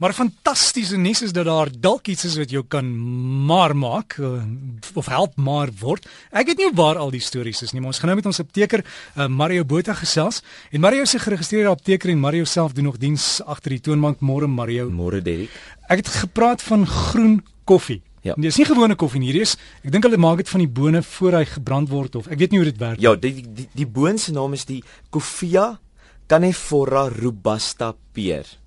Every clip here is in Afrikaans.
Maar fantastiese nuus is dat daar dalk iets is wat jou kan maar maak eh, of help maar word. Ek weet nie waar al die stories is nie, maar ons gaan nou met ons apteker uh, Mario Botha gesels. En Mario 'n geregistreerde apteker en Mario self doen nog diens agter die toonbank. Môre Mario. Môre Derek. Ek het gepraat van groen koffie. Ja. Dit is nie gewone koffie nie, hierdie is ek dink hulle maak dit van die bone voor hy gebrand word of ek weet nie hoe dit werk. Ja, die die, die boon se naam is die Coffea canephora robusta peer.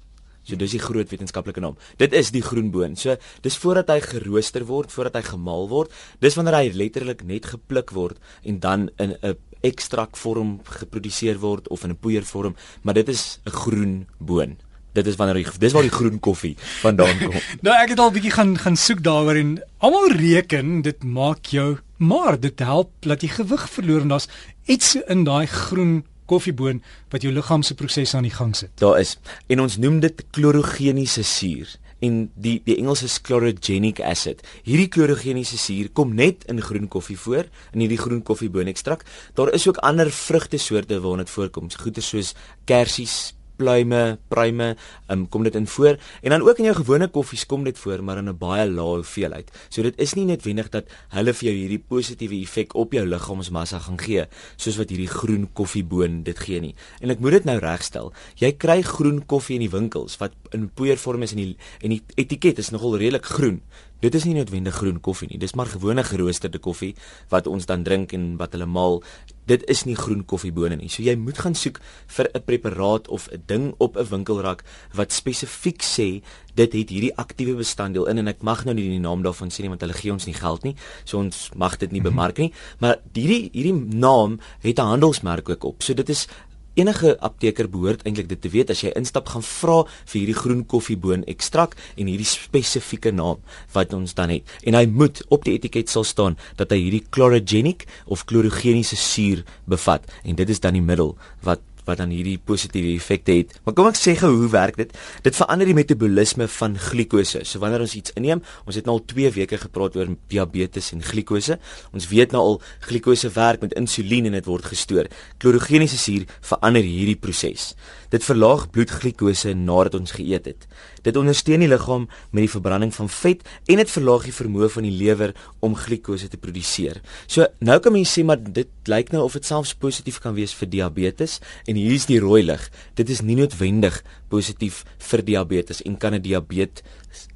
So dis die groot wetenskaplike naam. Dit is die groenboon. So dis voordat hy gerooster word, voordat hy gemaal word. Dis wanneer hy letterlik net gepluk word en dan in 'n ekstrakvorm geproduseer word of in 'n poeiervorm, maar dit is 'n groen boon. Dit is wanneer die, dis waar die groen koffie vandaan kom. nou ek het al bietjie gaan gaan soek daaroor en almal reken dit maak jou maar dit help dat jy gewig verloor en daar's iets in daai groen koffieboon wat jou liggaam se proses aan die gang sit. Daar is en ons noem dit klorogeniese suur en die die Engels is chlorogenic acid. Hierdie klorogeniese suur kom net in groen koffie voor in hierdie groen koffieboonekstrak. Daar is ook ander vrugtesoorte waarin dit voorkom, goeie soos kersies, pluime, pruime, um, kom dit in voor en dan ook in jou gewone koffies kom dit voor maar in 'n baie lae hoeveelheid. So dit is nie noodwendig dat hulle vir jou hierdie positiewe effek op jou liggaamsmassa gaan gee soos wat hierdie groen koffieboon dit gee nie. En ek moet dit nou regstel. Jy kry groen koffie in die winkels wat in poeiervorm is en die en die etiket is nogal redelik groen. Dit is nie noodwendig groen koffie nie. Dis maar gewone geroosterde koffie wat ons dan drink en wat hulle maal. Dit is nie groen koffiebone nie. So jy moet gaan soek vir 'n preparaat of 'n ding op 'n winkelrak wat spesifiek sê dit het hierdie aktiewe bestanddeel in en ek mag nou nie die naam daarvan sê nie want hulle gee ons nie geld nie. So ons mag dit nie mhm. bemark nie. Maar hierdie hierdie naam het 'n handelsmerk ook op. So dit is Enige apteker behoort eintlik dit te weet as jy instap gaan vra vir hierdie groen koffieboon ekstrak en hierdie spesifieke naam wat ons dan het. En hy moet op die etiket sal staan dat hy hierdie chlorogenic of chlorogeniese suur bevat en dit is dan die middel wat wat dan hierdie positiewe effekte het. Maar kom ek sê gou hoe werk dit? Dit verander die metabolisme van glikose. So wanneer ons iets inneem, ons het nou al 2 weke gepraat oor diabetes en glikose. Ons weet nou al glikose werk met insulien en dit word gestoor. Klorogeniese suur verander hierdie proses. Dit verlaag bloedglikose nadat ons geëet het. Dit ondersteun die liggaam met die verbranding van vet en dit verlaag die vermoë van die lewer om glikose te produseer. So nou kan mens sê maar dit lyk nou of dit selfs positief kan wees vir diabetes en hier is die rooi lig. Dit is nie noodwendig positief vir diabetes en kan 'n diabetes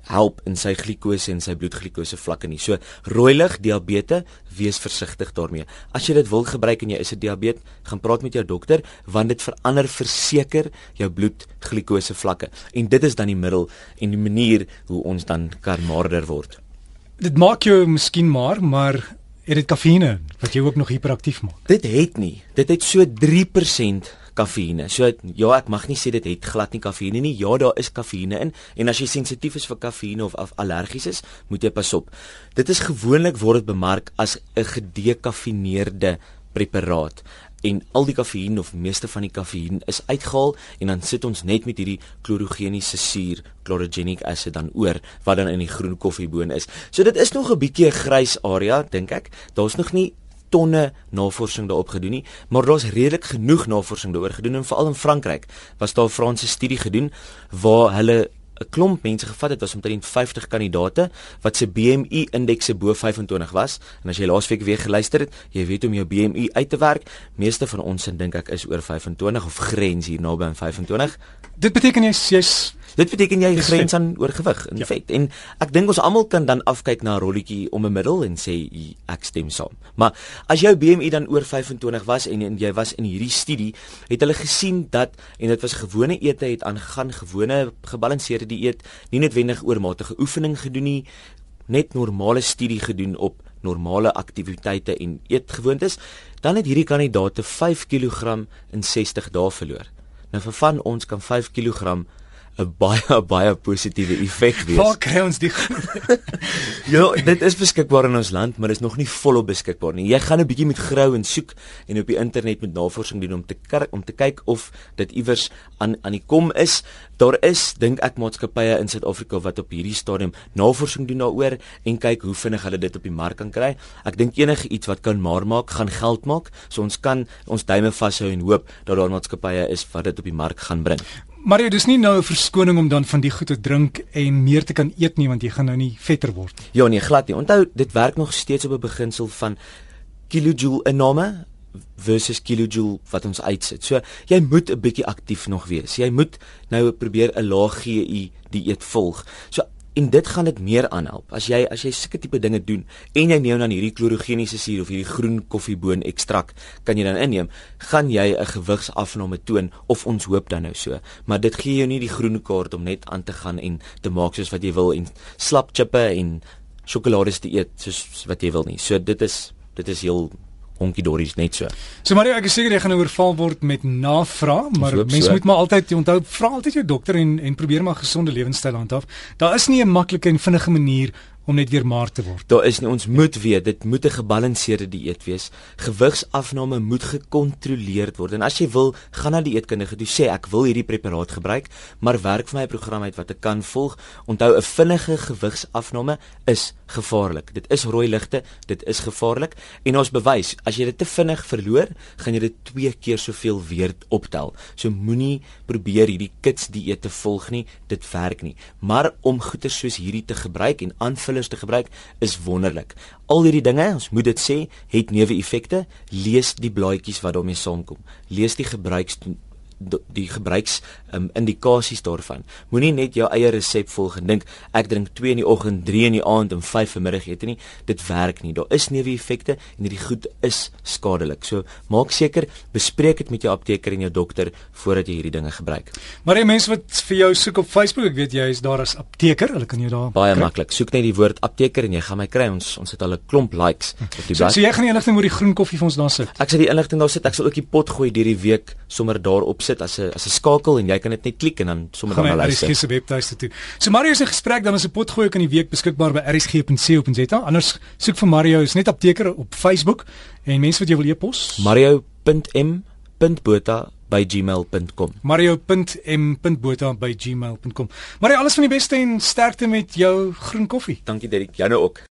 help in sy glikose en sy bloedglikose vlakke nie. So rooi lig diabetes, wees versigtig daarmee. As jy dit wil gebruik en jy is 'n diabetes, gaan praat met jou dokter want dit verander verseker jou bloedglikose vlakke. En dit is dan die middel en die manier hoe ons dan kan maarder word. Dit maak jou miskien maar, maar het dit kafeïne wat jou ook nog hiperaktief maak? Dit het nie. Dit het so 3% kafeïne. So ja, ek mag nie sê dit het glad nie kafeïne nie. Ja, daar is kafeïne in en as jy sensitief is vir kafeïne of allergies is, moet jy pas op. Dit is gewoonlik word dit bemark as 'n gedekafeineerde preparaat en al die kafeïn of meeste van die kafeïn is uitgehaal en dan sit ons net met hierdie klorogeniese suur chlorogenic acid dan oor wat dan in die groen koffieboon is. So dit is nog 'n bietjie 'n grys area dink ek. Daar's nog nie tonne navorsing daarop gedoen nie, maar daar's redelik genoeg navorsing daaroor gedoen en veral in Frankryk was daar 'n Franse studie gedoen waar hulle 'n klomp mense gevat het, was omtrent 50 kandidate wat se BMI indekse bo 25 was. En as jy laasweek weer geluister het, jy weet om jou BMI uit te werk. Meeste van ons dink ek is oor 25 of grens hier naby aan 25. Dit beteken jy's jy's Dit beteken jy grens aan oorgewig en ja. vet. En ek dink ons almal kan dan afkyk na 'n rolletjie om 'n middel en sê ek stem saam. Maar as jou BMI dan oor 25 was en, en jy was in hierdie studie, het hulle gesien dat en dit was gewone ete het aangegaan, gewone gebalanseerde dieet, nie noodwendig oormatige oefening gedoen nie, net normale studie gedoen op normale aktiwiteite en eetgewoontes, dan het hierdie kandidaate 5 kg in 60 dae verloor. Nou vir van ons kan 5 kg 'n baie baie positiewe effek wees. Waar kry ons die Ja, dit is beskikbaar in ons land, maar dit is nog nie volop beskikbaar nie. Jy gaan 'n bietjie moet grou en soek en op die internet met navorsing doen om te om te kyk of dit iewers aan aan die kom is. Daar is dink ek maatskappye in Suid-Afrika wat op hierdie stadium navorsing doen daaroor en kyk hoe vinnig hulle dit op die mark kan kry. Ek dink enige iets wat kan maar maak, gaan geld maak. So ons kan ons duime vashou en hoop dat daar maatskappye is wat dit op die mark gaan bring. Mario, dis nie nou 'n verskoning om dan van die goed te drink en meer te kan eet nie want jy gaan nou nie vetter word. Ja nee, glad nie. Onthou, dit werk nog steeds op 'n beginsel van kilojoule inname versus kilojoule wat ons uitsit. So jy moet 'n bietjie aktief nog wees. Jy moet nou probeer 'n lae GI dieet volg. So en dit gaan dit meer aanhelp. As jy as jy sulke tipe dinge doen en jy neem dan hierdie klorogeniese suur of hierdie groen koffieboon ekstrak kan jy dan inneem, gaan jy 'n gewigsafname toon of ons hoop dan nou so. Maar dit gee jou nie die groen kaart om net aan te gaan en te maak soos wat jy wil en slap chippe en sjokolade te eet soos wat jy wil nie. So dit is dit is heel honkie dories net so. So Mario, ek is seker jy gaan nou oorval word met navraag, maar mense so. moet maar altyd onthou vra altyd jou dokter en en probeer maar gesonde lewenstyl handhaaf. Daar is nie 'n maklike en vinnige manier om net weer maar te word. Daar is nie ons moet weet dit moet 'n gebalanseerde dieet wees. Gewigsafname moet gekontroleerd word. En as jy wil, gaan na die eetkundige toe sê ek wil hierdie preparaat gebruik, maar werk vir my 'n program uit wat ek kan volg. Onthou 'n vinnige gewigsafname is gevaarlik. Dit is rooi ligte, dit is gevaarlik en ons bewys, as jy dit te vinnig verloor, gaan jy dit twee keer soveel weer optel. So moenie probeer hierdie kits dieet te volg nie, dit werk nie. Maar om goeie soos hierdie te gebruik en aanvul fillers te gebruik is wonderlik. Al hierdie dinge, ons moet dit sê, het neeweffekte. Lees die blaadjies wat daarmee saamkom. Lees die gebruiks die gebruiks um, indikasies daarvan. Moenie net jou eie resep volg en dink ek drink 2 in die oggend, 3 in die aand en 5 vir middagete nie. Dit werk nie. Daar is neeweffekte en hierdie goed is skadelik. So maak seker bespreek dit met jou apteker en jou dokter voordat jy hierdie dinge gebruik. Maar die mense wat vir jou soek op Facebook, ek weet jy is daar as apteker, hulle kan jou daar Baie maklik. Soek net die woord apteker en jy gaan my kry. Ons ons het al 'n klomp likes op die blad. So, so jy gaan die inligting oor die groen koffie vir ons daar sit. Ek sal die inligting daar sit. Ek sal ook die pot gooi deur die week sommer daarop sit as 'n as 'n skakel en jy kan dit net klik en dan sommer dan luister. RSG se webtuiste toe. So Mario se gesprek dan is 'n potgooi ook in die week beskikbaar by rsg.co.za. Anders soek vir Mario is net apteker op Facebook en mense wat jy wil e-pos. mario.m.bota@gmail.com. mario.m.bota@gmail.com. Mario, alles van die beste en sterkte met jou groen koffie. Dankie Derek. Jou nou ook.